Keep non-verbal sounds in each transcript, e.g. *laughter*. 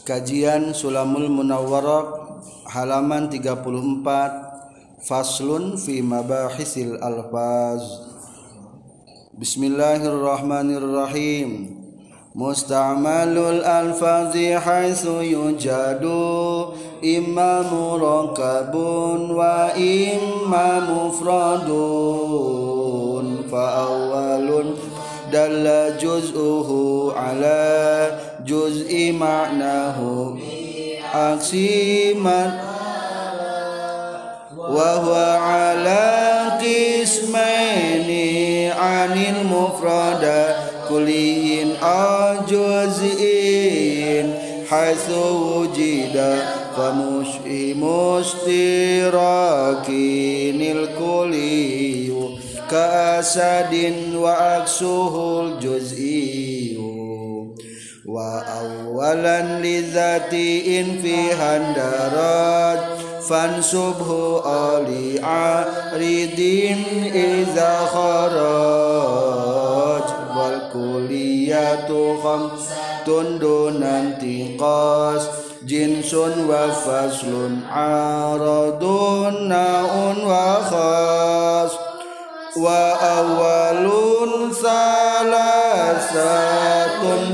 Kajian Sulamul Munawwarah halaman 34 Faslun fi mabahisil alfaz. Bismillahirrahmanirrahim. Musta'malul alfazi haitsu yujadu imma murakkabun wa imma mufradun fa dalla juz'uhu ala juz'i ma'nahu aksiman wa huwa ala qismaini anil mufrada kulliyin ajuzin haitsu wujida famushi mustirakinil kulliyu kaasadin wa aksuhul juz'iyu wa awalan lizatiin fi handarat fansubhu ali aridin iza kharaj. Wal kuliyatu khamsatun dunan tiqas jinsun wa faslun aradun naun wa khas وأولون ثلاثة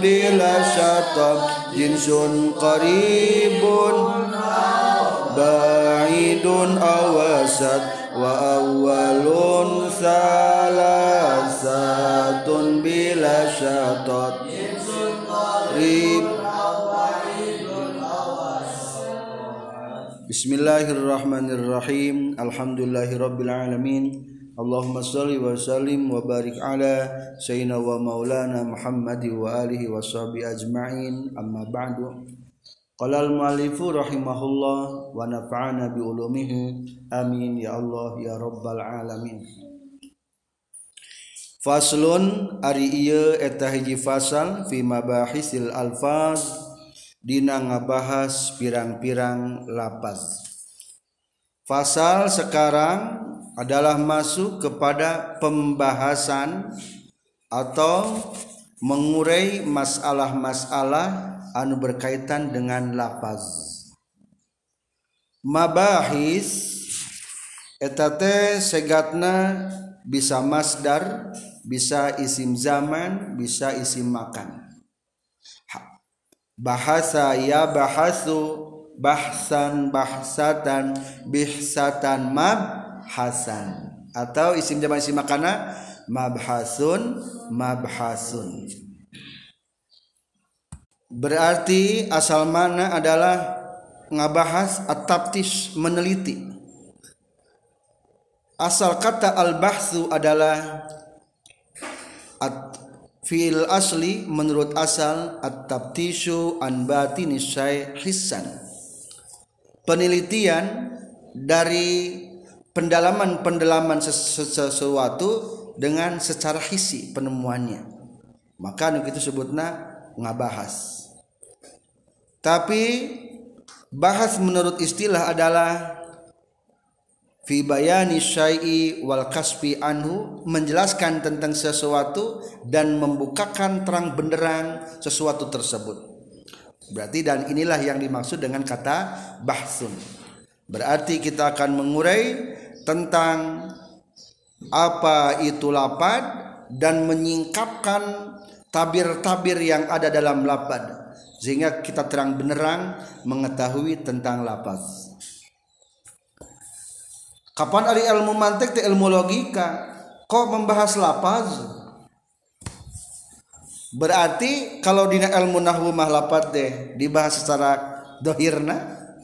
بلا شطب. جنس قريب بعيد أو أوسط. وأولون ثلاثة بلا شطب. بسم الله الرحمن الرحيم. الحمد لله رب العالمين. Allahumma salli wa sallim wa barik ala sayyidina wa maulana Muhammadi wa alihi wa sahbihi ajma'in. Amma ba'du. Qala al-mu'allifu rahimahullah wa nafa'ana bi ulumihi. Amin ya Allah ya rabbal alamin. Faslun ari ieu eta hiji fasal fi mabahisil alfaz dina ngabahas pirang-pirang lapaz. Fasal sekarang adalah masuk kepada pembahasan atau mengurai masalah-masalah anu berkaitan dengan lapaz. Mabahis eta teh segatna bisa masdar, bisa isim zaman, bisa isim makan. Bahasa ya bahasu bahsan bahsatan bihsatan mab hasan. Atau isim jamak isim makana mabhasun mabhasun. Berarti asal mana adalah ngabahas ataptis meneliti. Asal kata al-bahsu adalah at fi'il asli menurut asal at-tabtishu an batini syai hissan. Penelitian dari pendalaman-pendalaman sesuatu dengan secara hisi penemuannya. Maka itu sebutnya ngabahas tapi bahas menurut istilah adalah fi bayani syai'i wal kasfi anhu menjelaskan tentang sesuatu dan membukakan terang benderang sesuatu tersebut. Berarti dan inilah yang dimaksud dengan kata bahsun berarti kita akan mengurai tentang apa itu lapad dan menyingkapkan tabir-tabir yang ada dalam lapad. Sehingga kita terang benerang mengetahui tentang lapaz kapan ari ilmu mantik te ilmu logika? Kok membahas lapaz? Berarti kalau dina ilmu nahwu mah lapad deh dibahas secara dohirna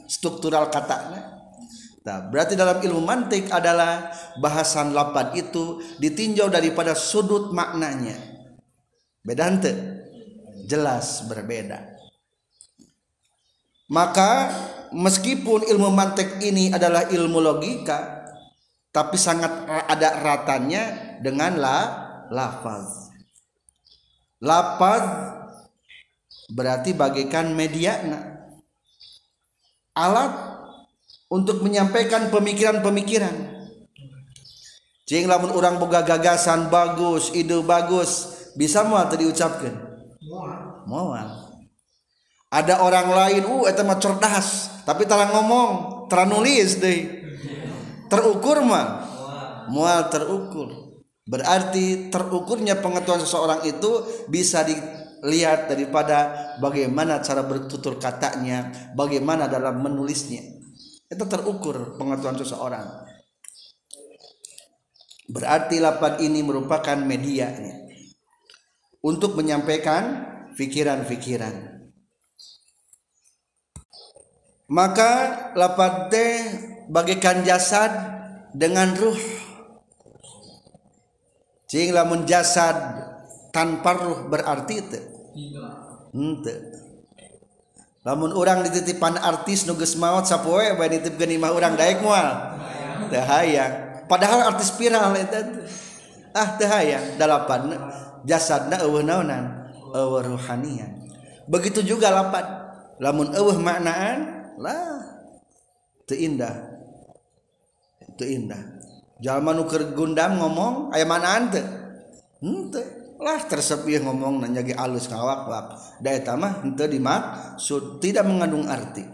struktural katanya Nah, berarti dalam ilmu mantik adalah bahasan lapad itu ditinjau daripada sudut maknanya. Beda ente? Jelas berbeda. Maka meskipun ilmu mantik ini adalah ilmu logika, tapi sangat ada ratanya dengan la lafaz. Lafaz berarti bagaikan media alat untuk menyampaikan pemikiran-pemikiran. Cing lamun orang boga gagasan bagus, ide bagus, bisa mau atau diucapkan? Moal. ada orang lain uh eta mah cerdas tapi tarang ngomong teranulis deh terukur mah mual terukur berarti terukurnya pengetahuan seseorang itu bisa dilihat daripada bagaimana cara bertutur katanya bagaimana dalam menulisnya itu terukur pengetahuan seseorang. Berarti lapan ini merupakan medianya untuk menyampaikan pikiran-pikiran maka lapan teh bagaikan jasad dengan ruh. Cing lamun jasad tanpa ruh berarti itu ente lamun orang dititipan artis nugas maut sapoe bae nitipkeun imah urang daek moal teu hayang. Padahal artis viral eta ah teu hayang. Dalapan jasadna eueuh naonan? Eueuh ruhanian. Begitu juga lapan. Lamun eueuh maknaan lah teu indah. Teu indah. Jalma nu keur gundam ngomong aya manaan teu henteu hmm, lah tersepih ngomong nanyagi alus ngawak-wak eta mah henteu dimaksud tidak mengandung arti.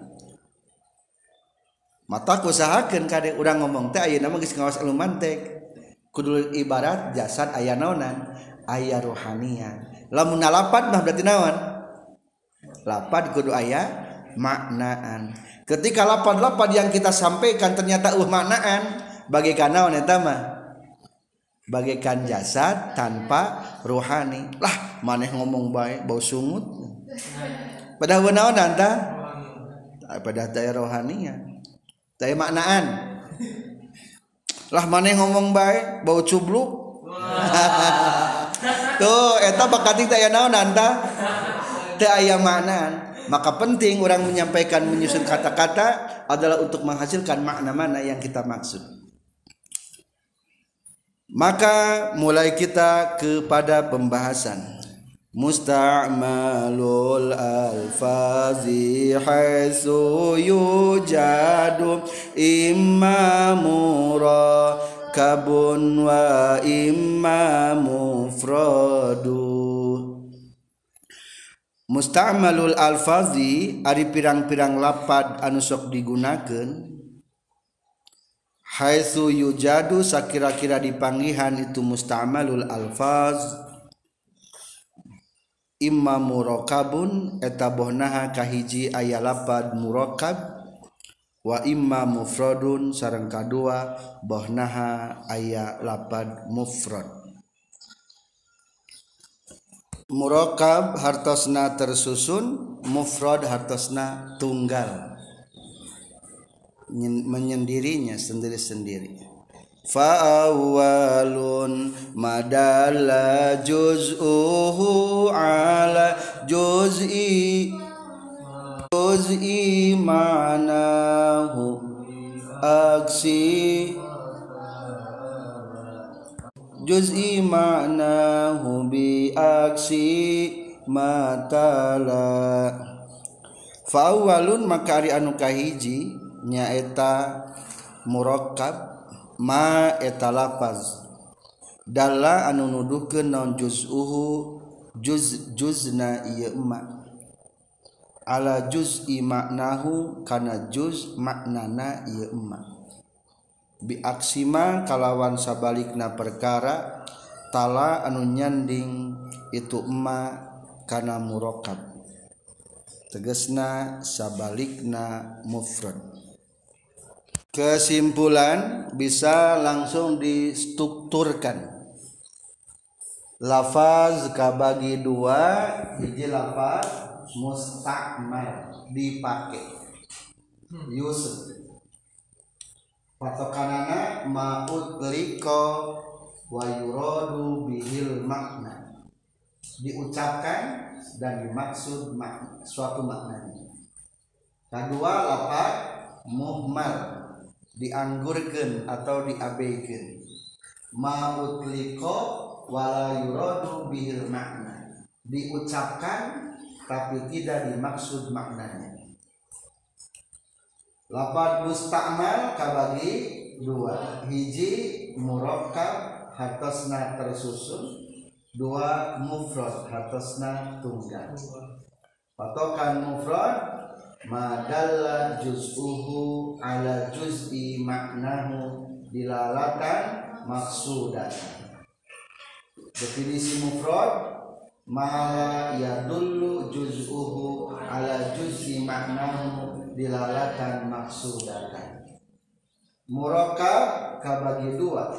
Mata usahakeun kade urang ngomong teh ayeuna mah geus ngawas ilmu mantek. Kudu ibarat jasad aya naonan aya rohanian lamun lapat mah berarti naon? Lapat kudu aya maknaan. Ketika lapan-lapan yang kita sampaikan ternyata uh maknaan bagaikan naon eta mah? Bagaikan jasad tanpa rohani lah maneh ngomong baik bau sungut. Pada naon anta? Pada daya rohani ya. Daya maknaan. Lah maneh ngomong baik bau cubluk *laughs* tuh eta bakati daya naon anta? Teu aya maknaan. Maka penting orang menyampaikan menyusun kata-kata adalah untuk menghasilkan makna mana yang kita maksud maka mulai kita kepada pembahasan. Musta'malul alfazi haitsu yujadu imma murakabun wa imma mufradu. Musta'malul alfazi ari pirang-pirang lapad anu sok digunakeun haitsu yujadu sakira-kira dipanggihan itu mustamalul alfaz. Imma murakabun eta bohnaha kahiji aya lapad murakab wa imma mufradun sareng kadua bohnaha aya lapad mufrad. Murakab hartosna tersusun mufrad hartosna tunggal. Menyendirinya sendiri-sendiri fa'awalun madalla juz'uhu ala juz'i juz'i ma'nahu aksi. Juz'i ma'nahu bi aksi matala. Fa'awalun maka ari anu kahiji nyaeta murokab ma eta lafaz. Dalla anu nuduhkeun naon juz'uhu juz juzna ieu ma. Ala juz'i maknahu kana juz maknana ieu ma. Bi aksima kalawan sabalikna perkara tala anu nyanding itu emma kana murokab tegesna sabalikna mufrad. Kesimpulan bisa langsung distrukturkan. Lafaz kabagi dua hiji lafaz mustakmal dipakai. Yusuf. Patokanana ma'ud liko wa yuradu bihil makna. Diucapkan dan dimaksud makna, suatu maknanya. Kedua lafaz muhmal dianggurkan atau diabaikan. Mautliko wala yuradu makna. Diucapkan tapi tidak dimaksud maknanya. Lapat mustakmal kabagi dua. Hiji murakkab hartosna tersusun. Dua mufrad hartosna tunggal. Patokan mufrad madalla juz'uhu ala juz'i maknahu dilalatan maksudan definisi mufrad ma yadullu juz'uhu ala juz'i maknahu dilalatan maksudatan murakkab kabagi dua.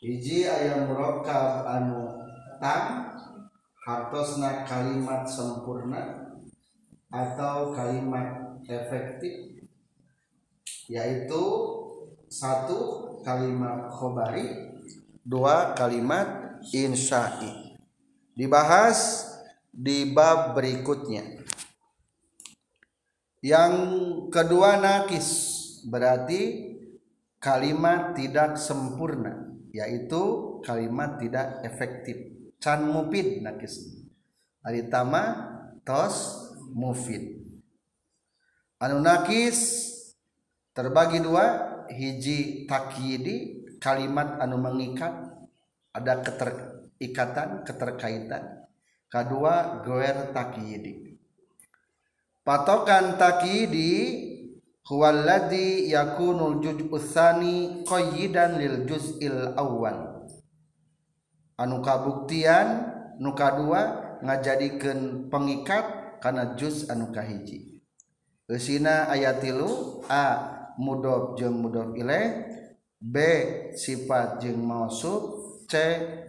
Hiji ayam murakkab anu tam hartosna kalimat sempurna atau kalimat efektif yaitu satu kalimat khobari dua kalimat insya'i. Dibahas di bab berikutnya. Yang kedua nakis berarti kalimat tidak sempurna yaitu kalimat tidak efektif. Can mufid nakis. Ari tama tos mufid. Anu nakis terbagi dua hiji takyidi kalimat anu mengikat ada keterikatan keterkaitan. Kedua goer takyidi patokan takyidi huwallazi yakunul juz'u tsani qayyidan lil juz'il awwal. Anu kabuktian nu kadua ngajadikeun pengikat kana juz anu kahiji. Eusina aya tilu a mudhof jeung mudhof ilaih b sifat jeung mausuf c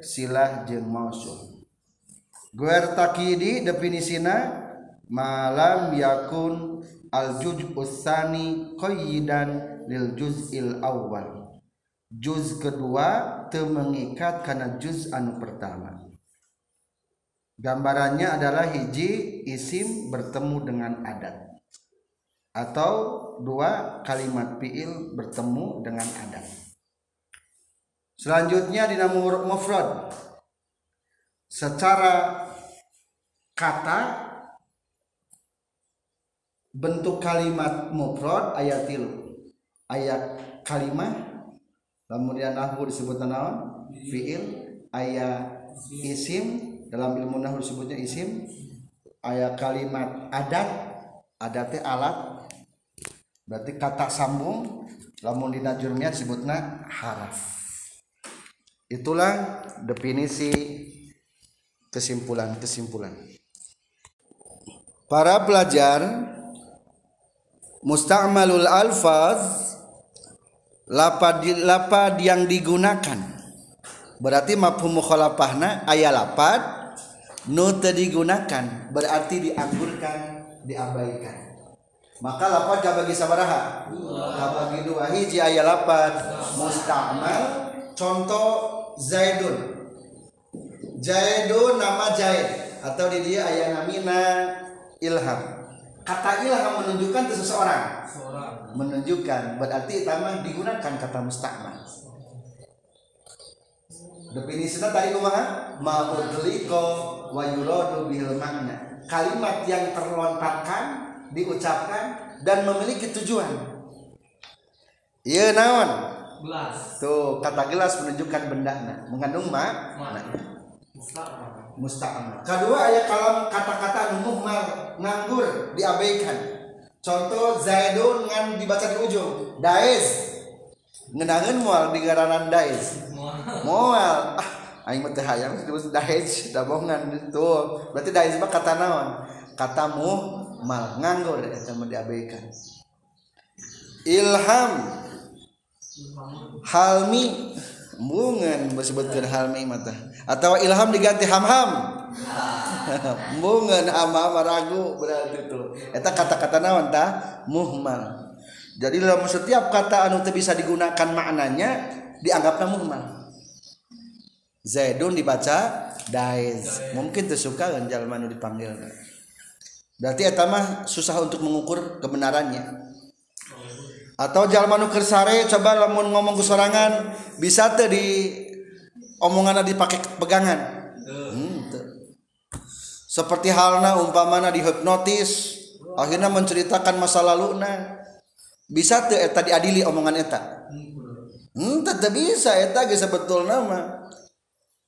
silah jeung mausuf. Guer takidi definisina malam yakun al juz usani qayyidan lil juz'il awal juz kedua teu mengikat karena juz anu pertama. Gambarannya adalah hiji isim bertemu dengan adat atau dua kalimat fiil bertemu dengan adat selanjutnya di mufrad. Secara kata bentuk kalimat mufrad ayat tilu ayat kalimat kemudian nahu disebut naon fiil ayat isim dalam ilmu nahu disebutnya isim ayat kalimat adat adatnya alat berarti kata sambung lamun di najurnya disebutnya haraf. Itulah definisi kesimpulan-kesimpulan. Para pelajar musta'malul alfaz lapad lapad yang digunakan. Berarti mafhum mukhalafahna aya lapad nu digunakan berarti dianggurkan diabaikan maka lapad kabagi sabaraha? Kabagi dua. Hiji aya lapad musta'mal contoh zaidun. Zaidun nama zaid. Atau di dia aya namina ilham. Kata ilham menunjukkan ke seseorang. Menunjukkan. Berarti taman digunakan kata mustakmal definisinya tadi kumaha? Ma'udliko wa yuradu bil makna. Kalimat yang terlontarkan diucapkan dan memiliki tujuan. Iya naon? Gelas. Tuh kata gelas menunjukkan benda mengandung mak makna musta'mal kedua ayat kalau kata-kata muhmal nganggur diabaikan. Contoh zaidun ngan dibaca di ujung. Daiz ngenangan mual di garanan daiz mual. Ah aing mah teh hayang disebut daiz dabongan itu berarti daiz mah kata naon? Kata muhmal nganggur eta mah diabaikan. Ilham. Halmi. Bungan disebutkan halmi mata. Atau ilham diganti ham-ham. *laughs* Bungan hamham ragu berarti itu eta kata-kata naon tah muhmal. Jadi dalam setiap kata anu teu bisa digunakan maknanya dianggapna muhmal. Zaidun dibaca daiz. Mungkin tersuka kan jalma anu dipanggil berarti eta mah susah untuk mengukur kebenarannya. Atau jalma nu kersare coba lamun ngomong kesorangan bisa teh di omongan dipakai pegangan. Hmm, seperti halnya umpamana dihipnotis akhirnya menceritakan masa lalu nah bisa tuh eta diadili omongan eta? Hmm, tetap bisa eta ge sebetul nama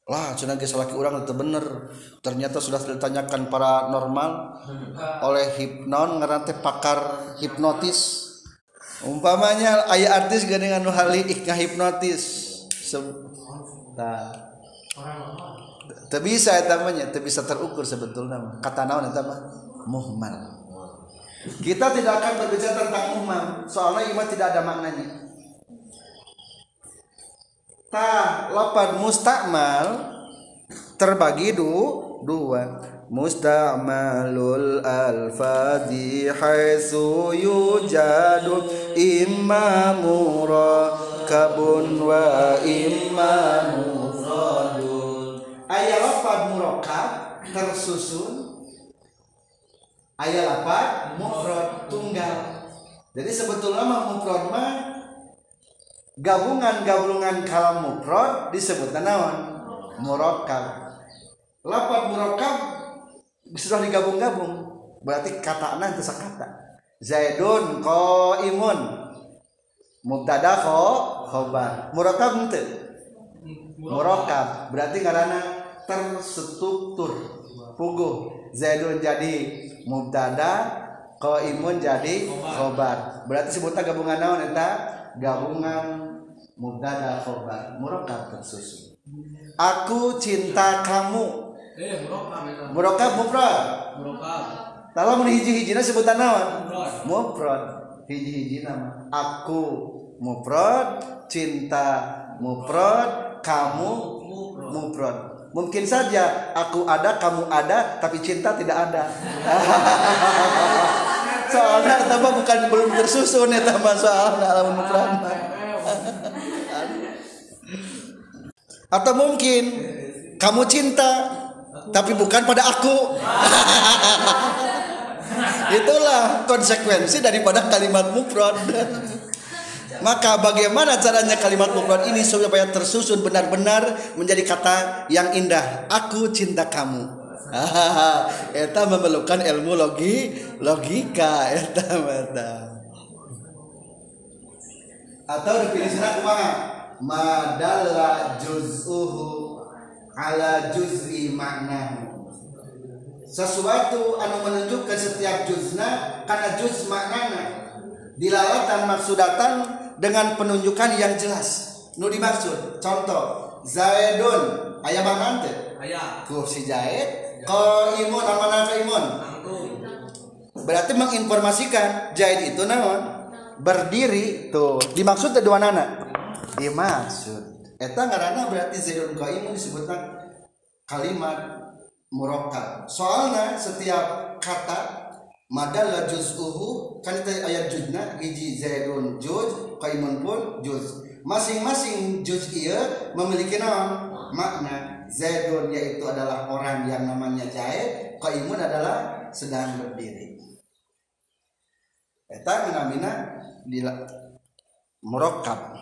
lah cina laki orang itu bener. Ternyata sudah ditanyakan para normal oleh hipnon ngerante pakar hipnotis. Umpamanya ayah artis dengan hali ikna hipnotis. Nah. Tak bisa ya namanya tak bisa terukur sebetulnya kata naon itu mah? Muhmal. Kita tidak akan berbicara tentang muhmal soalnya iman tidak ada maknanya ta lapan mustakmal terbagi du, dua musta'malul alfadhi haitsu yujadu imma murakabun wa imma mufradun. Ayat lafad murakab tersusun. Ayat lafad mufrad tunggal. Jadi sebetulnya mufrad mah gabungan-gabungan kalam mufrad disebut naon murakkab. Lapat murakkab sudah digabung-gabung. Berarti kata itu kata zaidun qaimun. Mubtada kho khobar. Murakkab itu murakkab. Berarti karena terstruktur puguh. Zaidun jadi mubtada qaimun jadi khobar. Berarti sebutnya gabungan naon eta? Gabungan mubtada khobar murakab tersusun. Aku cinta kamu. Eh murakab mufrad. Murakab kalau mun hiji-hijina sebutan naon mufrad. Hiji-hiji nama. Aku mufrad cinta mufrad kamu mufrad. mungkin saja aku ada kamu ada tapi cinta tidak ada. *laughs* Soalnya tambah bukan belum tersusun ya tambah soalnya alamun mufrad atau mungkin kamu cinta tapi bukan pada aku. *laughs* Itulah konsekuensi daripada kalimat mufrad. *laughs* Maka bagaimana caranya kalimat mufrad ini supaya tersusun benar-benar menjadi kata yang indah? Aku cinta kamu. *laughs* Eta memerlukan ilmu logi logika. Eta atau definisinya kumaha madalla juz'uhu ala juz'i maknahu sesuatu anu menunjukkan setiap juzna karena juz maknana dilalatan maksudatan dengan penunjukan yang jelas. Nu dimaksud contoh zaidun. Ayah mana teh ayah. Kursi zaid imun amanah imun berarti menginformasikan zaid itu naon? Berdiri. Tuh dimaksud dua nana dimaksud? Eta ngaranna berarti zaidun qaimun disebutkan kalimat murakkab. Soalnya setiap kata madalla juz'uhu kan itu ayat juzna hiji zaidun juz qaimun pun juz. Masing-masing juz iya memiliki nama. Makna zaidun yaitu adalah orang yang namanya zaid qaimun adalah sedang berdiri. Eta ngamina di murakkab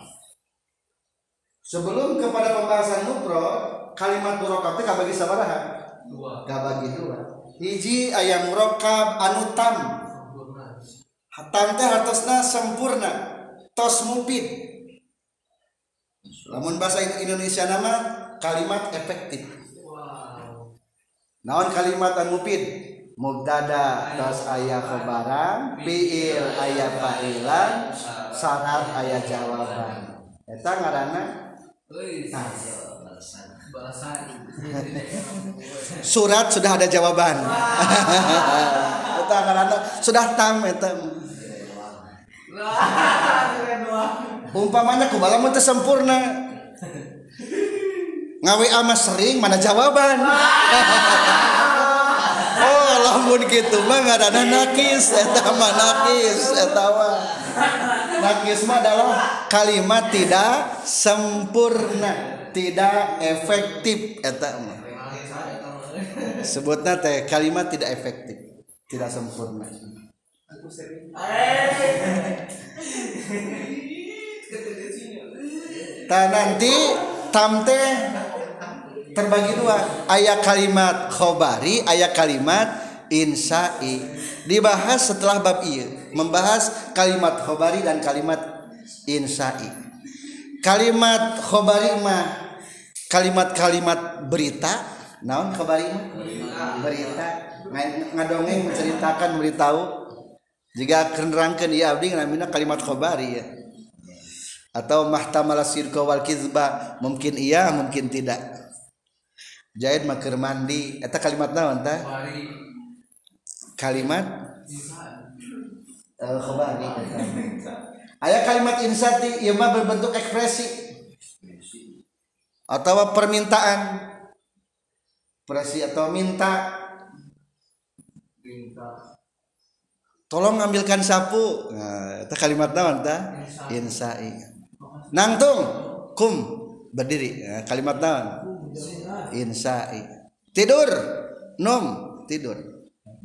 sebelum kepada pembahasan mufrad kalimat murakkab teh kabagi sabaraha dua. Kabagi dua. Hiji ayam murakkab anu tam. Tam teh hartosna sempurna. Tos mupid lamun bahasa Indonesia nama kalimat efektif. Wow. naon kalimat anu mupid mubdada tos ayah kebarang fiil ayah fa'ilan syarat ayah jawaban. Eta ngaranna *laughs* surat sudah ada jawaban. *laughs* Sudah tam umpamanya kubala mau sempurna. Ngawe ama sering mana jawaban? *laughs* Oh lamun gitu mah ada nakis eta mah nakis eta mah Nakisma adalah kalimat tidak sempurna, tidak efektif eta Sebutnya teh kalimat tidak efektif, tidak sempurna. Ta nanti tamte terbagi dua, ayat kalimat khobari, ayat kalimat insai. Dibahas setelah bab iya membahas kalimat khobari dan kalimat insai. Kalimat khobari mah kalimat-kalimat berita naon khobari mah? Berita. Ngadongeng menceritakan beritahu jika kenerangkan ya abdi namina kalimat khobari ya atau mahtamala sirko wal kizba mungkin iya mungkin tidak. Jahit makir mandi. Eta kalimat naon tah kalimat uh, ayat kalimat insati ieu mah berbentuk ekspresi. Atau permintaan. Presi atau minta. Tolong ambilkan sapu. Nah, itu kalimat naon ta? Insai. Nangtung kum berdiri. Nah, kalimat naon? Insai. Tidur nom tidur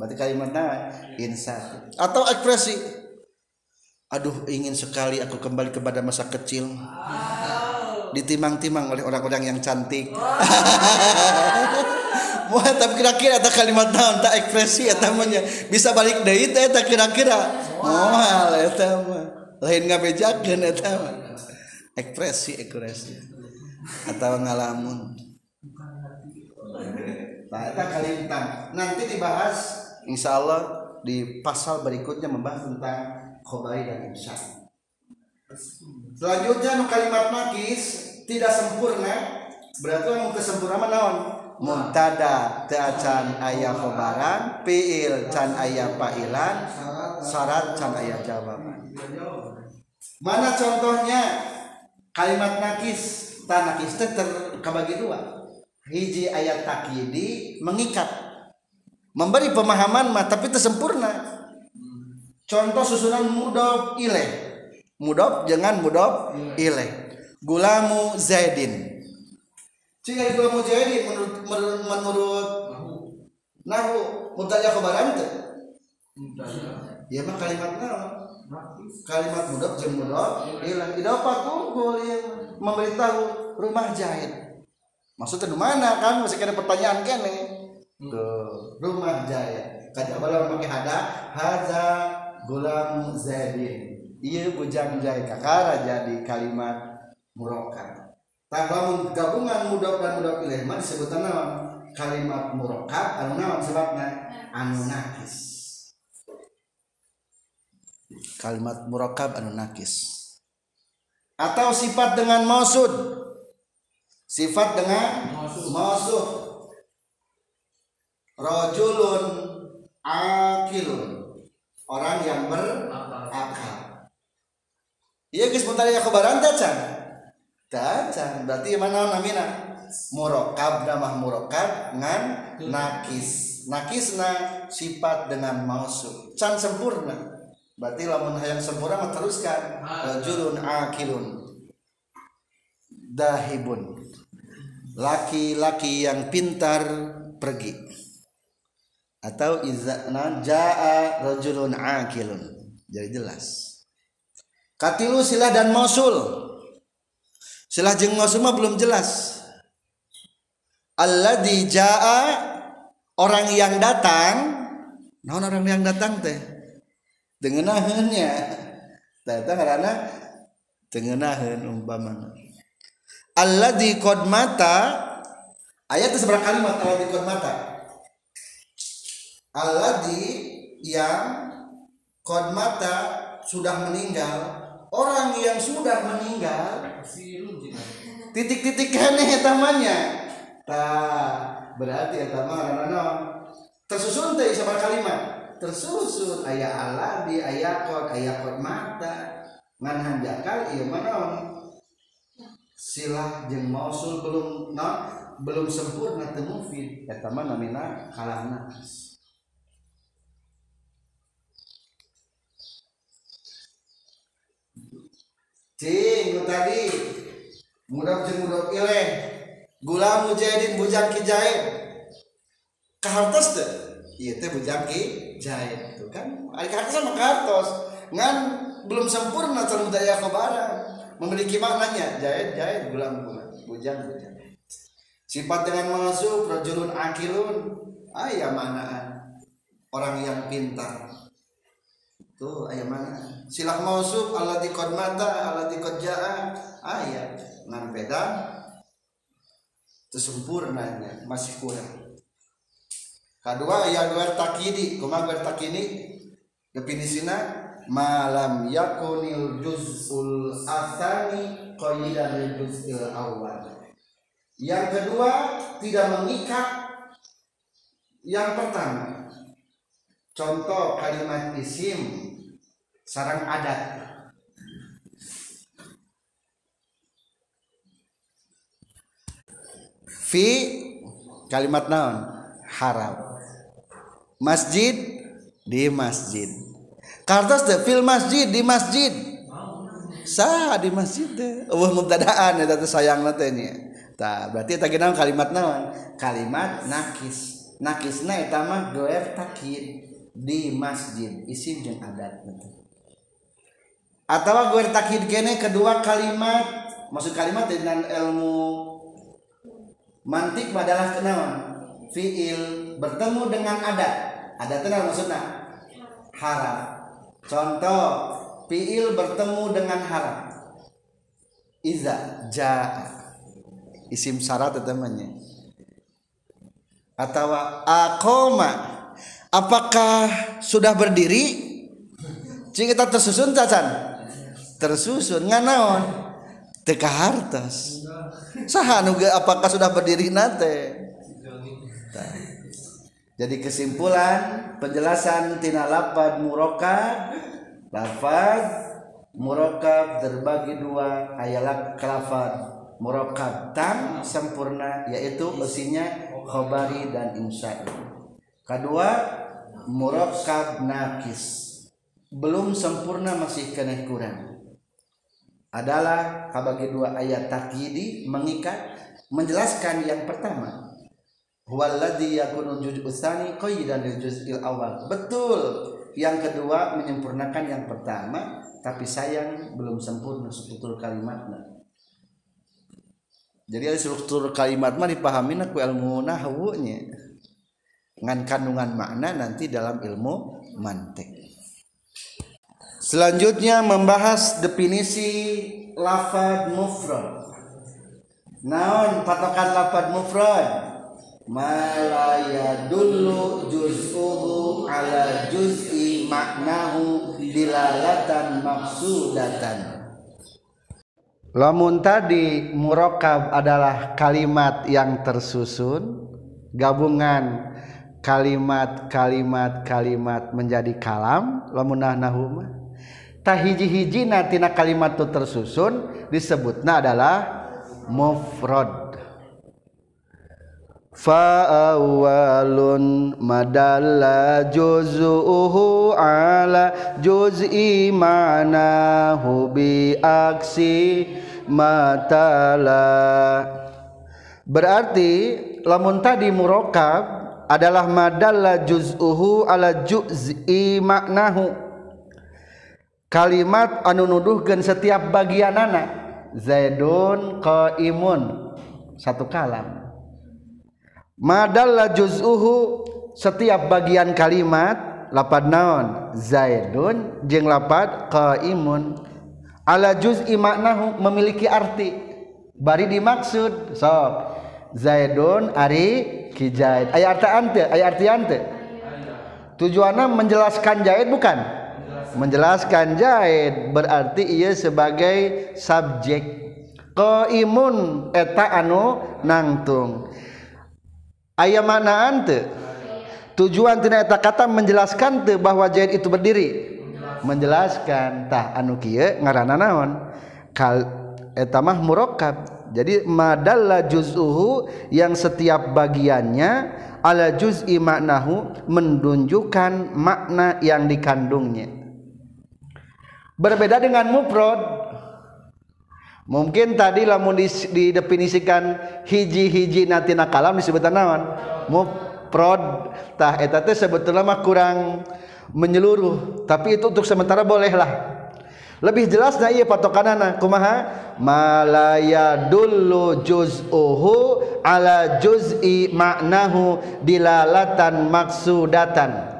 berarti kalimat naon insai atau ekspresi aduh ingin sekali aku kembali kepada masa kecil. Ditimang-timang oleh orang-orang yang cantik. *laughs* Wah, tapi kira-kira ada kalimat naon? Tak ekspresi ya tamanya bisa balik deh itu tak kira-kira. Moal eta mah. Lain ngabejakeun eta mah. Ekspresi ekspresi. Atau ngalamun. Nah eta kalimat. Nanti dibahas insya Allah di pasal berikutnya membahas tentang khobai dan insya selanjutnya kalimat nakis tidak sempurna. Berarti yang kesempurnaan naon muntada teacan ayah khobaran fiil can ayah pailan syarat can ayah jawaban. Mana contohnya? Kalimat nakis tak nakis itu terbagi dua. Hiji ayat takidi mengikat memberi pemahaman mah tapi itu sempurna contoh susunan mudob ileh. Mudob jangan mudob ileh. Gulamu zaidin. Jika gulamu zaidin menurut menurut, menurut nahu mutaya kebaran itu ya mah kalimat nahu. Kalimat mudob jeung mudob ilah idopa tunggul yang memberitahu rumah jahit. Maksudnya di mana kan? Masih ada pertanyaan kene tuh rumah jahit kayak apa pakai hada? Haza gulam zaidin iya bujang jai kakara jadi kalimat murokat. Lamun gabungan mudok dan mudok ilaih mah disebutan naon kalimat murokat anu naon sebabna anu nakis kalimat murokab anu nakis atau sifat dengan mausud? Sifat dengan mausud rojulun akilun orang yang berakal. Iya guys bentar ya kebaran tacan tacan berarti mana namina murokab nama murokab ngan nakis. Nakis na sifat dengan mausuk can sempurna. Berarti lamun hayang sempurna mah teruskan. Rajulun akilun. Dahibun. Laki-laki yang pintar pergi atau izana jaa rajulun akilun jadi jelas. Katilu silah dan mausul. Silah jeng mausul mah belum jelas. Alladzi jaa orang yang datang. Naon orang yang datang teh? Dengenaheunnya teh teh karena dengenaheun umpama alladzi qad mata. Ayat seberapa kalimat alladzi qad mata alladzi yang qad mata sudah meninggal orang yang sudah meninggal titik-titik aneh tamanya. Tak berarti ya tamah tersusun teh sabar kalimat. Tersusun ayah Allah di ayah kot ayah kot mata. Ngan hanjakal iya mana silah jeng mausul belum no, belum sempurna temu fit eta mah namina kalahna cing tadi. Mudah jeung mudah ileh. Gula mujahidin bujang ki jahit. Kahartos teh? Iya teh bujang ki jahit. Tuh kan ari kahartos sama kahartos ngan belum sempurna cara budaya kebaran memiliki maknanya jahit jahit gula gula bujang bujang sifat dengan masuk rajulun akilun. Ayah manaan. Orang yang pintar tuh ayat mana? Silah mausuf Allah di mata Allah di jaa. Ayat ngan beda. Sempurnanya masih kurang. Kedua ya dua takidi kuma dua takidi definisina malam yakunil juz'ul athani qaidan juz'il awal. Yang kedua tidak mengikat. Yang pertama contoh kalimat isim sarang adat. Fi kalimat naon? Haram. Masjid di masjid. Kartos de fil masjid di masjid. Sah di masjid deh oh mubtadaan ya teh sayang nanti nya. Tak berarti tak naon kalimat naon? Kalimat nakis. Nakisna eta mah goer takid di masjid. Isim jeung adat atau goer takid kene kedua kalimat. Maksud kalimat dengan ilmu mantik adalah kenawan fiil bertemu dengan adat. Adat kenal maksudnya? Harap. Contoh fiil bertemu dengan harap. Iza ja isim syarat temannya atau akoma apakah sudah berdiri? Jika kita tersusun cacan tersusun nganaon teka hartas. Saha nuga apakah sudah berdiri nate? Jadi kesimpulan penjelasan tina lapad murokab lafaz murokab terbagi dua ayalah kelafad murokab tam sempurna yaitu isinya khobari dan insya kedua murokab nakis. Belum sempurna masih kena kurang adalah kabagi dua ayat takyidi mengikat menjelaskan yang pertama. Huwallazi yakunu juz'u tsani qayyidan lil juz'il awal. Betul. Yang kedua menyempurnakan yang pertama tapi sayang belum sempurna struktur kalimatnya. Jadi struktur kalimat mah dipahami ku ilmu nahwunya. Ngan kandungan makna nanti dalam ilmu mantik Selanjutnya membahas definisi lafad mufrad. Naon patokan lafad mufrad? Malaya dulu juz'uhu ala juz'i maknahu dilalatan maksudatan. Lamun tadi murokab adalah kalimat yang tersusun gabungan kalimat-kalimat kalimat menjadi kalam lamunah nahuma hiji-hiji natina kalimat itu tersusun disebutnya adalah mufrad. Fa'awalun madalla juz'uhu ala juz'i ma'nahu bi aksi matala. Berarti lamun tadi murokab adalah madalla juz'uhu ala juz'i ma'nahu kalimat anu nuduhkan setiap bagian anak Zaidun qaimun satu kalam. Madalla juz'uhu setiap bagian kalimat lapad naon? Zaidun jeung lapad qaimun. Ala juz'i maknahu memiliki arti. Bari dimaksud sok Zaidun ari kijaid. Aya arti ante aya arti ante tujuannya menjelaskan jaid bukan menjelaskan jahit berarti ia sebagai subjek. Koimun eta anu nangtung. Ayam mana ante? Tujuan tina eta kata menjelaskan te bahwa jahit itu berdiri. Menjelaskan tah anu kieu ngaranna naon? Kal eta mah murakkab jadi madalla juz'uhu yang setiap bagiannya ala juz'i maknahu menunjukkan makna yang dikandungnya berbeda dengan mufrad mungkin tadi lamun didefinisikan hiji-hiji natina kalam disebut naon? Mufrad tah eta teh sebetulnya mah kurang menyeluruh. Tapi itu untuk sementara bolehlah lebih jelas nah iya patokanana kumaha? Malaya dulu juz'uhu ala juz'i maknahu dilalatan maksudatan.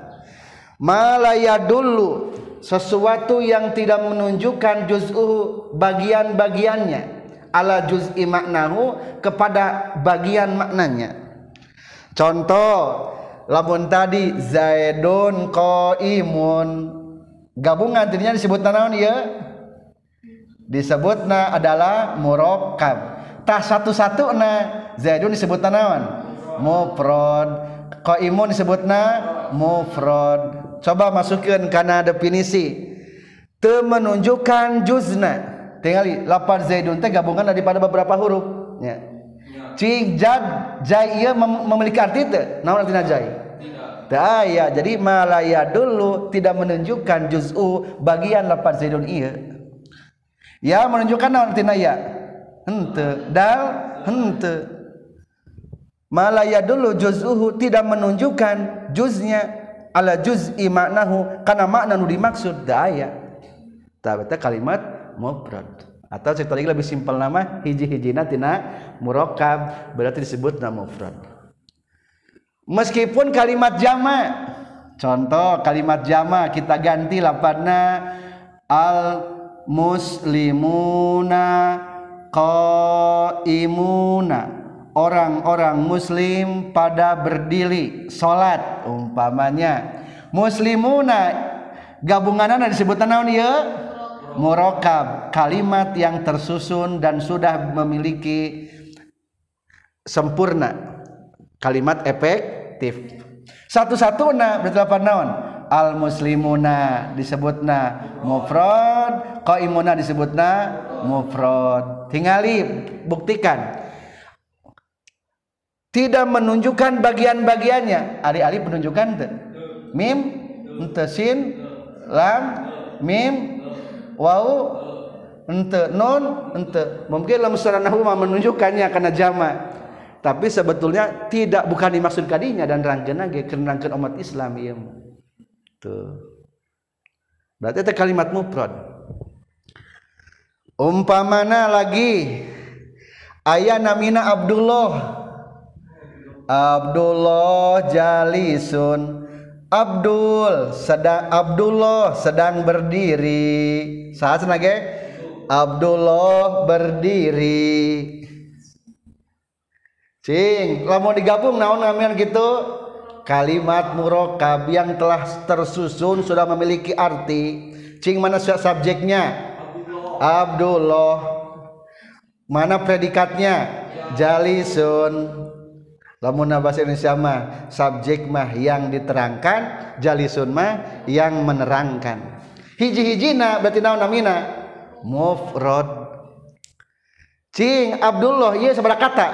Malaya dulu sesuatu yang tidak menunjukkan juz'u bagian-bagiannya. Ala juz'i maknahu kepada bagian maknanya. Contoh lamun tadi zaidun qaimun. Gabungan dirinya disebut naon ya? Disebutna adalah murakkab tah satu-satu na zaidun disebut naon? Mufrad. Qaimun disebutna mufrad coba masukkan karena definisi te menunjukkan juzna. Tinggali lapar zaidun. Teh gabungan daripada beberapa huruf. Ya. Cing jad jai ia memiliki arti teh naon artinya jai? Tidak. Ya. Jadi malaya dulu tidak menunjukkan juz'u bagian lapar zaidun iya. Ya menunjukkan naon tina ya. Hente. Dal hente. Malaya dulu juz'uhu tidak menunjukkan juznya ala juz'i maknahu karena makna nu dimaksud daya. Tapi kalimat mufrad. Atau cerita lagi lebih simpel nama hiji-hijina tina murakkab berarti disebut nama mufrad. Meskipun kalimat jama contoh kalimat jama kita ganti lapadna al muslimuna qaimuna orang-orang muslim pada berdiri salat umpamanya. Muslimuna gabunganana disebut naon ieu? Murakab kalimat yang tersusun dan sudah memiliki sempurna. Kalimat efektif. Satu-satuna berarti apa naon? Al muslimuna disebutna mufrad. Qaimuna disebutna mufrad. Tingali buktikan tidak menunjukkan bagian-bagiannya ari-ari penunjukan teu mim ente sin lam mim wau ente non ente mungkin secara nahwu menunjukkannya karena jama tapi sebetulnya tidak bukan dimaksud kadinya dan rangkeun ge rangkeun umat Islam ieu Tuh. Berarti itu kalimat mufrad. Umpamana lagi ayah namina Abdullah. Abdullah jalisun. Abdul sedang Abdullah sedang berdiri. Saat senage Abdullah berdiri. Cing, mau digabung naon namian gitu? Kalimat murokab yang telah tersusun sudah memiliki arti. Cing mana subjeknya? Abdullah. Mana predikatnya? Jalisun lamun bahasa Indonesia mah subjek mah yang diterangkan jalisun mah yang menerangkan. Hiji-hijina berarti naon namina? Mufrad. Cing Abdullah iya seberapa kata.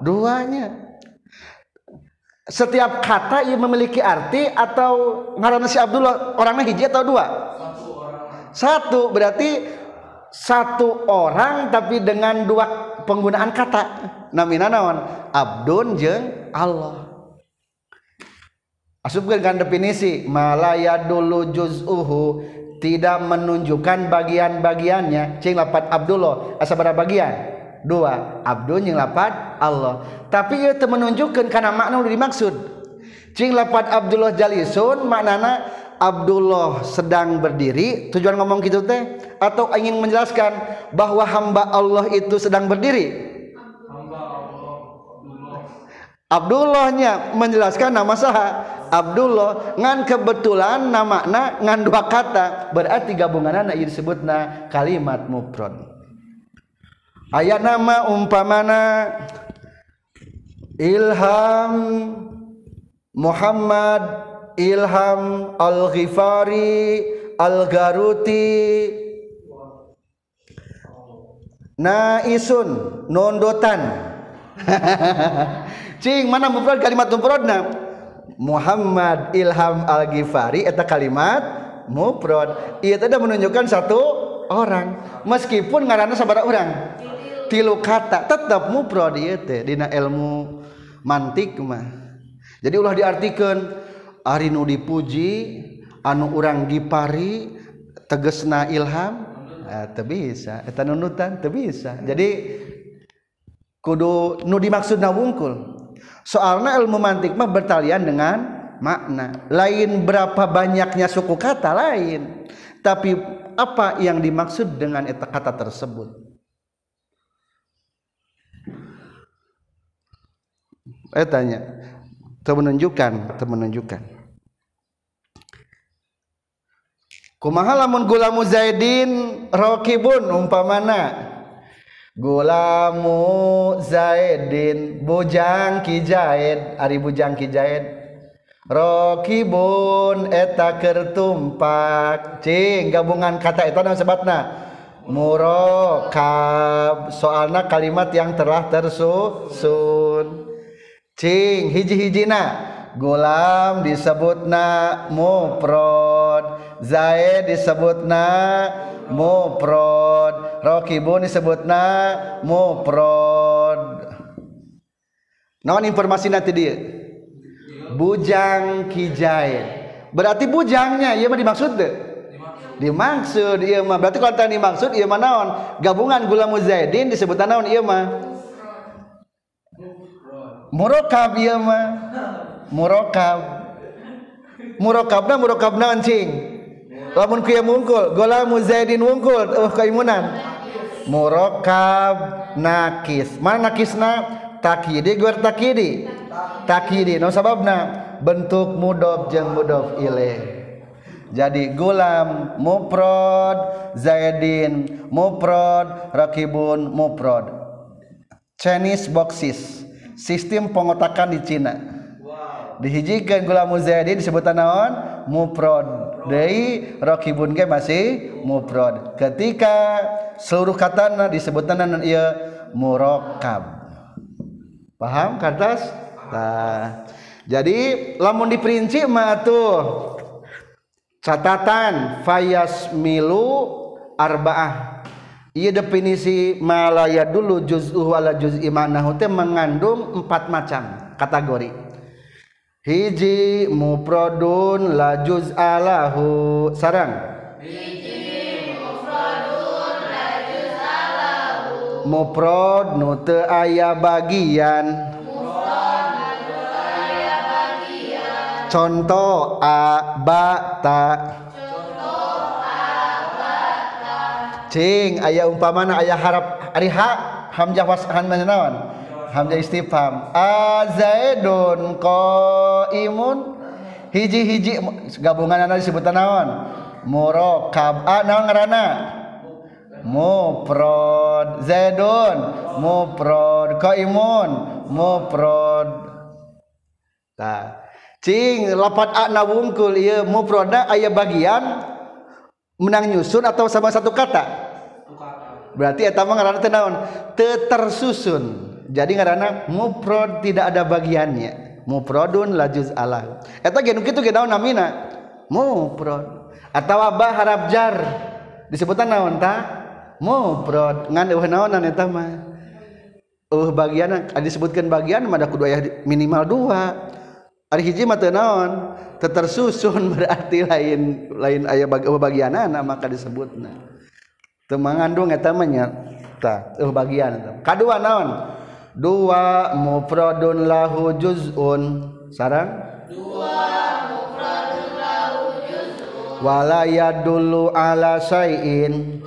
Duanya. Setiap kata ia memiliki arti atau ngaranna si Abdullah orangnya hiji atau dua? Satu orang. Satu berarti satu orang tapi dengan dua penggunaan kata. Namina naon? Abdun jeung Allah. Asupkeun kan definisi malaya dulu juz'uhu tidak menunjukkan bagian-bagiannya. Cing lapat abdullah. Asa bagian? Dua. Abdun yang lapat Allah. Tapi ia menunjukkan karena makna udah dimaksud. Cing lapat abdullah jalisun maknana Abdullah sedang berdiri tujuan ngomong gitu teh atau ingin menjelaskan bahwa hamba Allah itu sedang berdiri? Abdullahnya menjelaskan nama saha. Abdullah ngan kebetulan nama na ngan dua kata berarti gabungan anak disebutna kalimat mufrad. Ayat nama umpamana Ilham Muhammad Ilham Al-Ghifari Al-Garuti. Naisun nondotan. *laughs* Cing mana mufrad kalimat mufradna? Muhammad Ilham Al-Ghifari eta kalimat mufrad. Ieu teh menunjukkan satu orang. Meskipun ngaranna sabaraha orang tilu kata tetap mufrad ieu teh. Dina ilmu mantik mah. Jadi ulah diartikan Ari nu dipuji anu urang dipari, tegesna ilham eh, te bisa. Eta nunutan te bisa. Jadi kudu nu dimaksudna wungkul. Soalnya ilmu mantik mah bertalian dengan makna. Lain berapa banyaknya suku kata lain. Tapi apa yang dimaksud dengan eta kata tersebut? Eh tanya menunjukkan menunjukkan. Kumaha lamun gulamu Zaidin rokibun umpamana. Gulamu Zaidin bujang kijaid ari bujang kijaid Rokibun eta kertumpak cing gabungan kata itu nama sebatna. Murokab soalna kalimat yang telah tersusun cing hiji-hijina. Gulam disebutna muprod. Zaid disebutna muprod. Rokibun disebutna muprod. Non informasi nanti dia? Bujang Kijait berarti bujangnya ia dimaksud dimaksud ia berarti kalau dimaksud ia naon? Gabungan gula muzaidin disebut naon ia mah murokab ya mah. Murokab. Murokabna murokabna anjing. Lamun kia mungkul golamu zaidin mungkul uh kaimunan. Murokab nakis. Mana nakisna? Takidi guar takidi. Takidi no sababna? Bentuk mudob jeng mudob ile jadi gulam muprod zaidin muprod rakibun muprod Chinese boxes. Sistem pengotakan di Cina. Dihijikan gulam zaidin disebut naon? Muprod dari rakibun ge masih muprod ketika seluruh katana disebut naon ieu? Murakkab paham kertas nah. Jadi lamun diperinci mah tuh catatan fayas milu arbaah iya definisi malaya dulu juz'uh wala juz'i ma'nahu teh mengandung empat macam kategori. Hiji muprodun la juz'alahu sarang. Hiji mufradun la juz'alahu muprod nu teu aya bagian. Contoh abata cing ayah umpamana ayah harap ari ha hamzah washan naon hamzah istifham. Azaidun qaimun. Hiji-hiji gabungan disebutan naon? Murokab ah naon ngaranna? Muprod. Zaidun. Muprod qaimun. Muprod. Tah. Cing lapat akna wungkul ieu mufrodna aya bagian menang nyusun atau sama satu kata? Berarti eta mah ngaranna teh naon? Teu tersusun jadi ngaranna mufrad tidak ada bagiannya. Mufradun la juz alah. Eta geus kitu ge naon namina? Mufrad atawa ba harap jar. Disebutan naon ta? Mufrad ngan eueuh naonan eta mah. Eueuh bagian disebutkan bagian mah kudu aya minimal dua. Ari hiji mah teu naon, teu tersusun berarti lain lain aya bagianana maka disebutna. Teu mangandung eta mah nya tah eueuh bagian eta. Kadua naon? Dua mufradun lahu juz'un. Sarang? Dua mufradun lahu juz'un. Wala yadullu ala syai'in.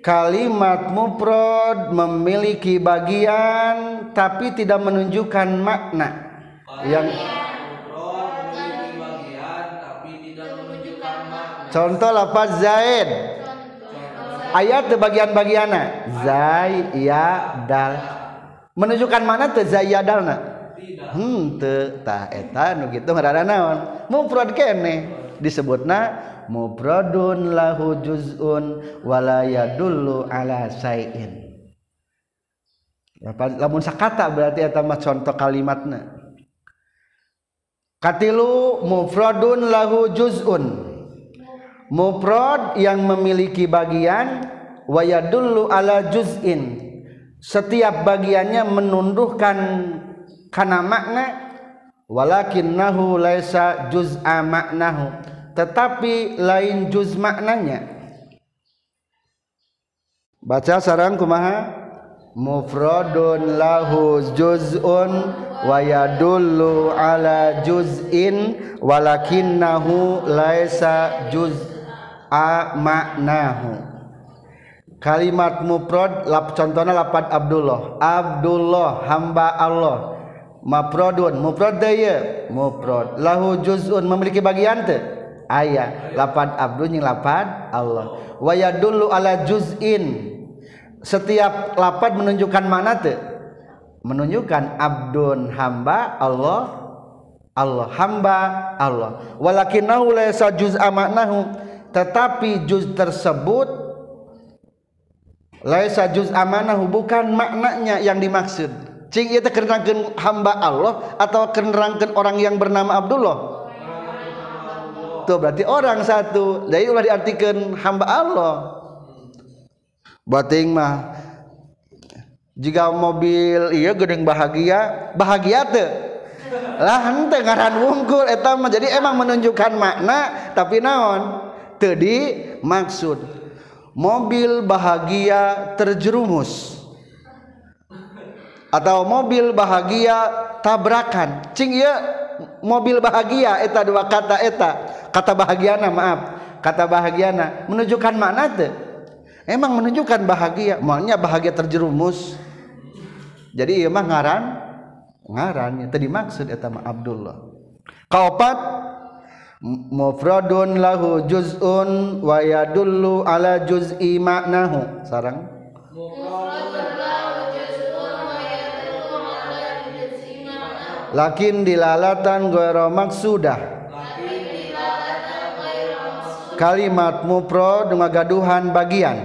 kalimat mufrad memiliki bagian tapi tidak menunjukkan makna. Yang contoh lafaz zaid. Ayat di bagian-bagianna zai ya dal menunjukkan mana teu zai ya dalna hmm teu tah eta nu kitu ngaranna naon? Mufrad kene. Disebutna mufradun lahu juz'un wala yadullu ala sayin lamun sakata berarti eta mah contoh kalimatna. Katilu mufradun lahu juz'un. Mufrad yang memiliki bagian wa yadullu ala juz'in. Setiap bagiannya menunduhkan kana makna walakinnahu laisa juz'a maknahu. Tetapi lain juz maknanya. Baca sarang kumaha mufradun lahu juz'un wa yadullu ala juz'in walakinnahu laisa juz'a maknahu kalimat muprod lap contohnya lapat Abdullah. Abdullah hamba Allah. Maprodun muprod daya muprod lahu juzun memiliki bagian teu aya. Lapan abdun yang lapan Allah. Waya dulu ala juzin setiap lapan menunjukkan mana teu menunjukkan abdun hamba Allah Allah hamba Allah. Walakinahu laysa juz'a maknahu tetapi juz tersebut laisa juz amanahu bukan maknanya yang dimaksud. Cing ieu teh hamba Allah atau kenerangkeun orang yang bernama Abdullah? Tuh berarti orang satu. Dari ulah diartikan hamba Allah bating mah jika mobil iya gedeng bahagia bahagia tuh lah hente ngaran wungkul eta mah jadi emang menunjukkan makna tapi naon? Teu maksud mobil bahagia terjerumus. Atau mobil bahagia tabrakan. Cing ya mobil bahagia eta dua kata eta. Kata bahagiana maaf. Kata bahagiana menunjukkan mana tuh emang menunjukkan bahagia. Maunya bahagia terjerumus. Jadi iya mah ngaran ngaran. Tadi maksud eta mah Abdullah. Kaopat? Mufradun lahu juz'un wa yadullu ala juz'i maknahu sarang. Lakin dilalatan ghairu maksudah kalimat mupro dengan gaduhan bagian.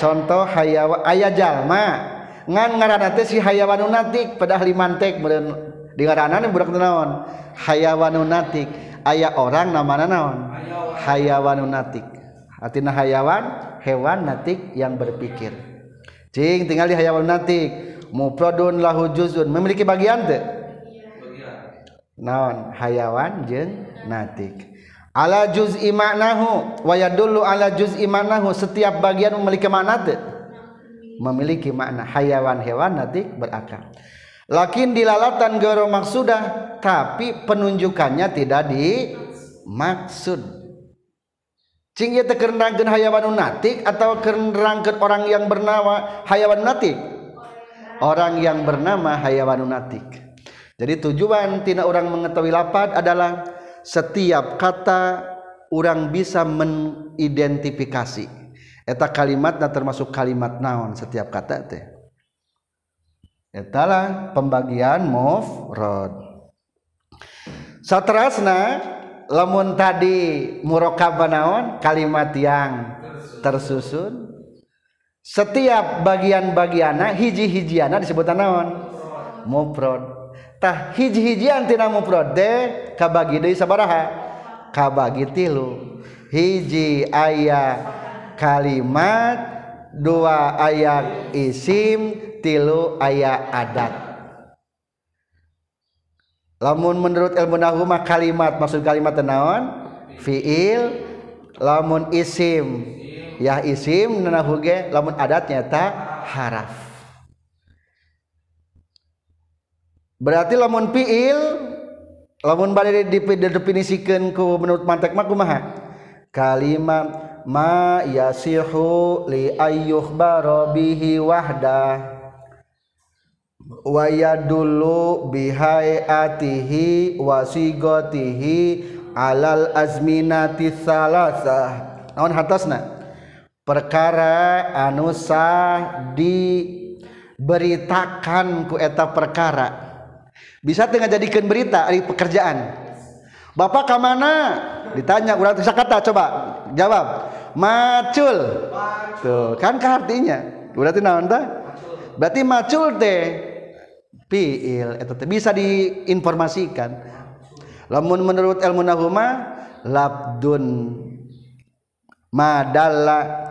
Contoh hayawa ayah jalma. Ngan ngaranana teh si hayawan unatik pada limantek meureun di ngaranana budak naon? Hayawan unatik ayah orang namana naon? Hayawan unatik artinya hayawan hewan natik yang berpikir. Cing tinggal di hayawan unatik muprodun lahu juzun. Memiliki bagian teh? Naon? Hayawan jeng natik. Ala juz'i maknahu wa yadullu ala juz'i maknahu setiap bagian memiliki makna memiliki makna. Hayawan hewan natik berakal. Lakin dilalatan garo maksudah tapi penunjukannya tidak dimaksud. Cing ieu teh hayawan natik atau kerenangkeun orang yang bernama hayawan natik? Orang yang bernama hayawan natik jadi tujuan tina orang mengetahui lapat adalah setiap kata orang bisa mengidentifikasi. Eta kalimatnya termasuk kalimat naon setiap kata teh. Etalah pembagian mufrad. Satrasna lamun tadi murokab naon kalimat yang tersusun setiap bagian-bagiana hiji-hijiana disebut naon? Mufrad tah hiji-hijian tina mufrad de kabagi deui sabaraha? Kabagi tilu. Hiji aya kalimat dua aya isim tilu aya adat. Lamun menurut ilmu nahu mah kalimat maksud kalimat tenawan fiil. Lamun isim. Ya isim nahu ge lamun adatnya tak haraf. berarti lamun fiil lamun bari didefinisikan ku menurut mantek mah kumaha kalimat ma yasihu li ayyuh bihi wahda wa yadullu bihaiatihi wasigotihi alal azminati salasah naon hatasna? Perkara anu sah diberitakan ku eta perkara. Bisa tengah jadikan berita dari pekerjaan. Bapak ke mana? Ditanya urang bisa kata coba. Jawab macul. Tuh kan artinya. Berarti naon teh? Berarti macul teh fiil itu bisa diinformasikan. Lamun menurut ilmu nahuma labdun madalla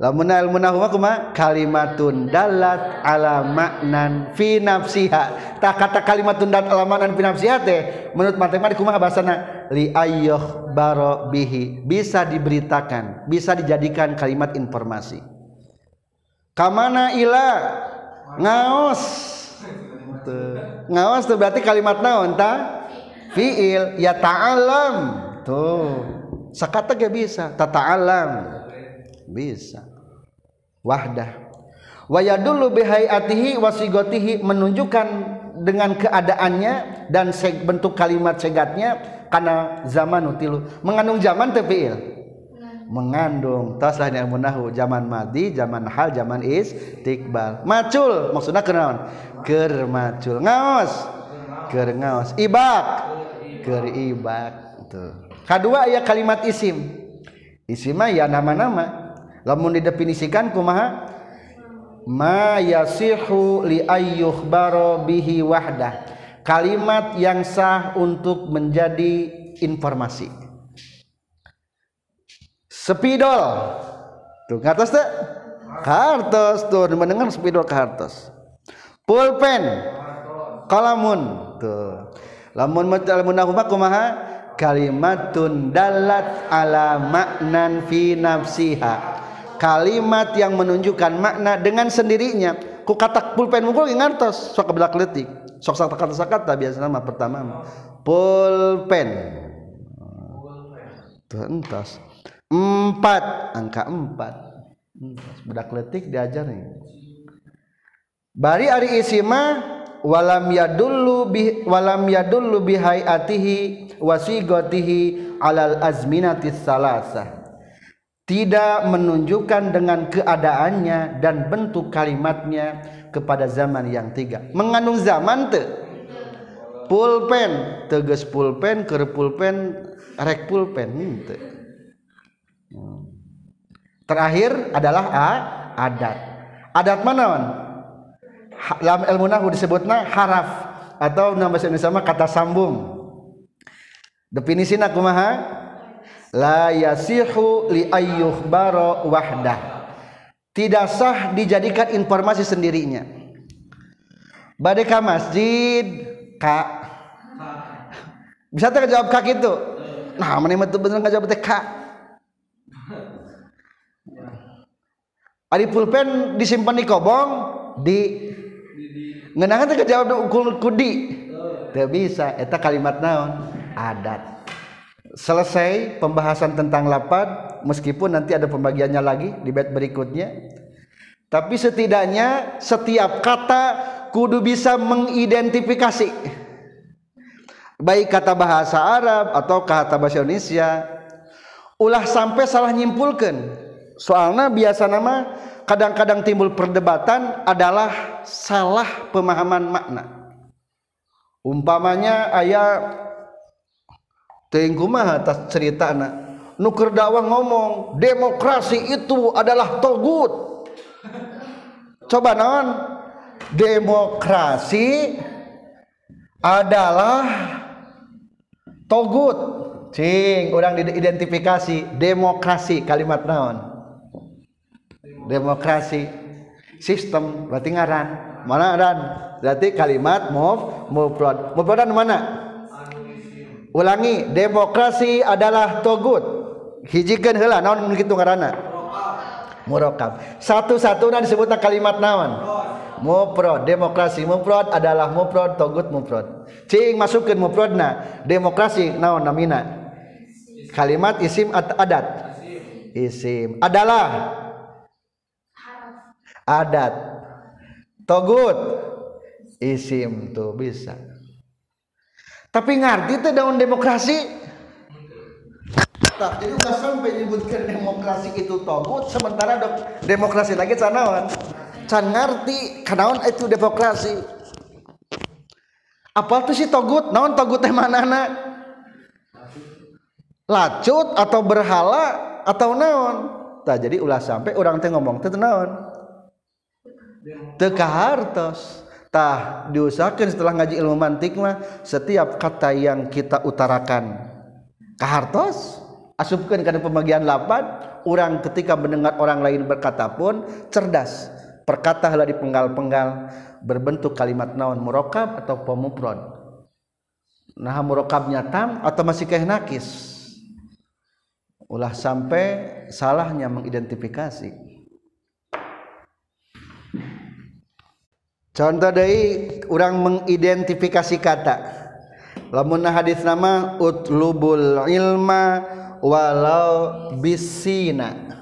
lamun ilmu nahuma kuma? Kalimatun dalat ala maknan fi nafsiha. Tak kata kalimatun dalat ala maknan fi nafsiha teh menurut matematik kumaha bahasana li ayyuh baro bihi. Bisa diberitakan bisa dijadikan kalimat informasi. Kamana ila? Ngaos. Ngawas tuh berarti kalimat naon ta? Fiil. Ya ta'alam. Tuh. Sakata ge bisa. Tata alam bisa wahdah. Wa dulu bihayatihi wasigotihi menunjukkan dengan keadaannya dan bentuk kalimat segatnya karena zaman utilu. Mengandung zaman tepiil mengandung. Tas lain ilmu nahu zaman madi zaman hal zaman istiqbal. Macul maksudnya kenaon ker macul. Ngaos. Ker ngaos. Ibak. Ker ibak. Tuh. Kedua ya kalimat isim. Isim ya nama-nama lamun didefinisikan kumaha? Ma yasihu li ayyukhbaro bihi wahdah. Kalimat yang sah untuk menjadi informasi. Spidol tuh ke atas tuh kartos tuh mendengar spidol ke hartos. Pulpen. Kalamun. Tuh. Lamun lamun nahuma kumaha? Kalimatun dalat ala maknan fi nafsiha kalimat yang menunjukkan makna dengan sendirinya. Ku kata pulpen mukul ngartos. Sok belak letik sok sak kata sakata biasa nama pertama. Pulpen. Tuh entas empat. Angka empat. Budak letik diajar nih. Bari ari isima walam yadullu bi walam yadullu bi hayatihi wasigotihi alal azminatis salasa tidak menunjukkan dengan keadaannya dan bentuk kalimatnya kepada zaman yang tiga. Mengandung zaman te? Pulpen. Teges pulpen ke pulpen rek pulpen. Te. Terakhir adalah a, adat. Adat mana man? dalam ilmu nahu disebutnya haraf atau nama sama kata sambung. Definisi kumaha la yasihu li ayyukhbaro wahdah. Tidak sah dijadikan informasi sendirinya. Badai ka masjid? Ka bisa tak jawab kak itu? Nah mana itu bener nggak jawab kak? Ari pulpen disimpan di kobong? Di. Ngenangan teh ukul kudi. Teu bisa eta kalimat naon? Adat selesai pembahasan tentang lapad meskipun nanti ada pembagiannya lagi di bait berikutnya. Tapi setidaknya setiap kata kudu bisa mengidentifikasi. Baik kata bahasa Arab atau kata bahasa Indonesia. Ulah sampai salah nyimpulkan. Soalnya biasa nama kadang-kadang timbul perdebatan adalah salah pemahaman makna. Umpamanya ayat mah atas cerita anak nuker dakwah ngomong demokrasi itu adalah togut. Coba non demokrasi adalah togut. Cing orang diidentifikasi demokrasi kalimat naon? Demokrasi sistem berarti ngaran. Mana ngaran? Berarti kalimat move mufrad mufradan mana ulangi demokrasi adalah togut. Hijikeun heula naon kitu ngaranna? Murokab. Satu-satunya disebutnya kalimat naon? Mufrad. Demokrasi mufrad adalah mufrad togut mufrad. Cing masukkeun mufradna demokrasi naon namina? Kalimat isim adat. Isim. Adalah adat. Togut. Isim tuh bisa tapi ngerti tuh daun demokrasi. Tak jadi udah sampai nyebutkan demokrasi itu togut sementara dok, demokrasi lagi canawan can ngerti kanaon itu demokrasi. Apa tuh si togut? Naon togut teh mana lacut atau berhala atau naon? Tak jadi ulah sampai orang teh ngomong teh naon? Teka hartos tah diusahakan setelah ngaji ilmu mantik mah setiap kata yang kita utarakan. Kahartos asupkan karena pembagian lapan orang ketika mendengar orang lain berkata pun cerdas. Perkata di penggal-penggal berbentuk kalimat naon murokab atau pemupron nah murokabnya tam atau masih kayak nakis? Ulah sampai salahnya mengidentifikasi contoh dari orang mengidentifikasi kata. Lamun hadis nama utlubul ilma walau bisina.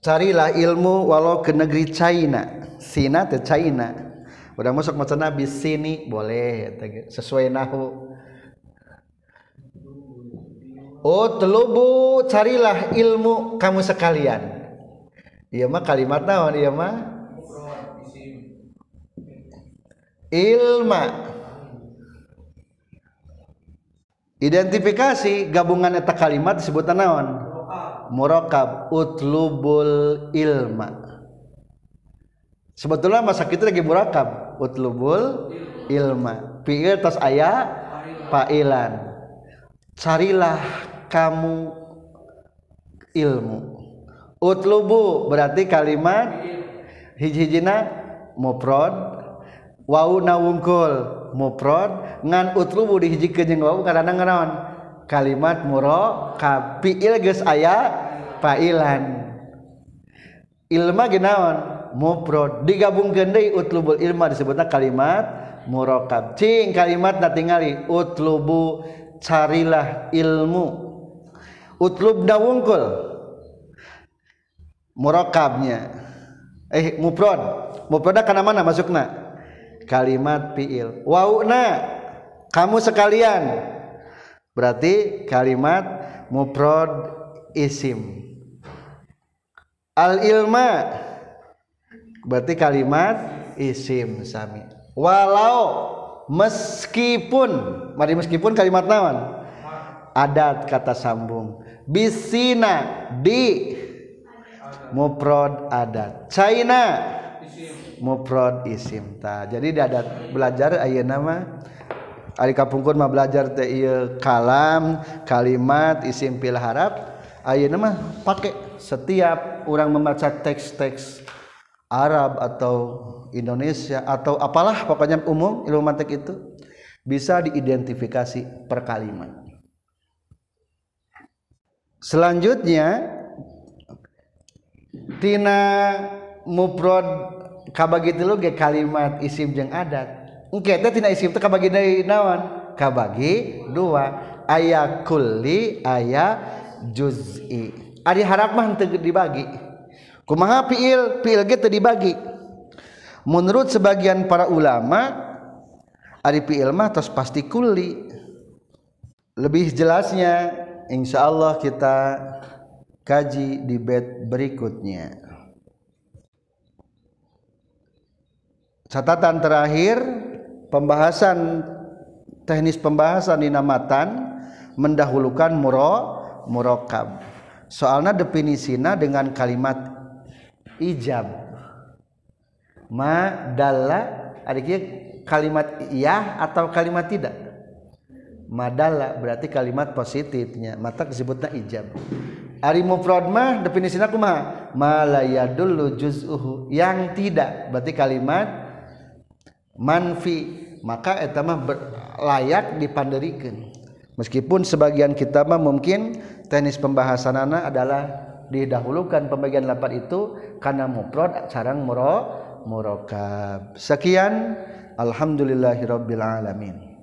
Carilah ilmu walau ke negeri China. Sina ke China. Udah masuk macam bis sini boleh sesuai nahu. Telubu carilah ilmu kamu sekalian. Iya mah kalimat naon iya mah ilma. Identifikasi gabungan eta kalimat disebut naon? Murokab utlubul ilma. Sebetulnya masa kita lagi murakab utlubul ilma. Fiil tas ayat fa'ilan. Carilah kamu ilmu. Utlubu berarti kalimat hiji-hijina muprod wau na wungkul muprod ngan utlubu dihijikeun jeung wau karena ngaraon. Kalimat muro kapiil geus aya failan ilma ginaon muprod. Digabungkeun deui utlubul ilma disebutna kalimat murakab cing kalimat na tingali utlubu carilah ilmu. Utlub wungkul murakabnya eh muprod. Muproda kana mana masukna? Kalimat fiil. Wauna. Kamu sekalian. Berarti kalimat muprod isim. Al ilma berarti kalimat isim sami. Walau meskipun. Mari meskipun kalimat nawan adat kata sambung. Bisina di. Muprod adat. China muprod isim ta jadi adat belajar ayat nama Ari kapungkur mah belajar teh ieu kalam, kalimat, isim fil harap. Ayeuna mah pakai setiap orang membaca teks-teks Arab atau Indonesia atau apalah pokoknya umum ilmu mantik itu bisa diidentifikasi per kalimat. Selanjutnya tina muprod kabagi lu ge kalimat isim jeung adat. Tina isim teh kabagi dari nawan kabagi dua. Ayat kulli ayat juz'i. Ari harap mah teu dibagi. Kumaha fiil? Fiil ge teu dibagi. Menurut sebagian para ulama ari fiil mah tos pasti kulli. Lebih jelasnya insyaallah kita kaji di bed berikutnya catatan terakhir pembahasan teknis pembahasan dinamatan mendahulukan muro murokab. Soalnya definisina dengan kalimat ijab. Ma dalla adiknya kalimat iya atau kalimat tidak? Madalla berarti kalimat positifnya. Mata disebutnya ijab. Ari mufrad mah definisina kumaha ma la yadullu juz'uhu. Yang tidak berarti kalimat manfi maka etama layak dipanderikan meskipun sebagian kita mah mungkin teknis pembahasan anak adalah didahulukan pembagian lapat itu karena muprod sarang muro murokab. Sekian. Alhamdulillahirabbil alamin.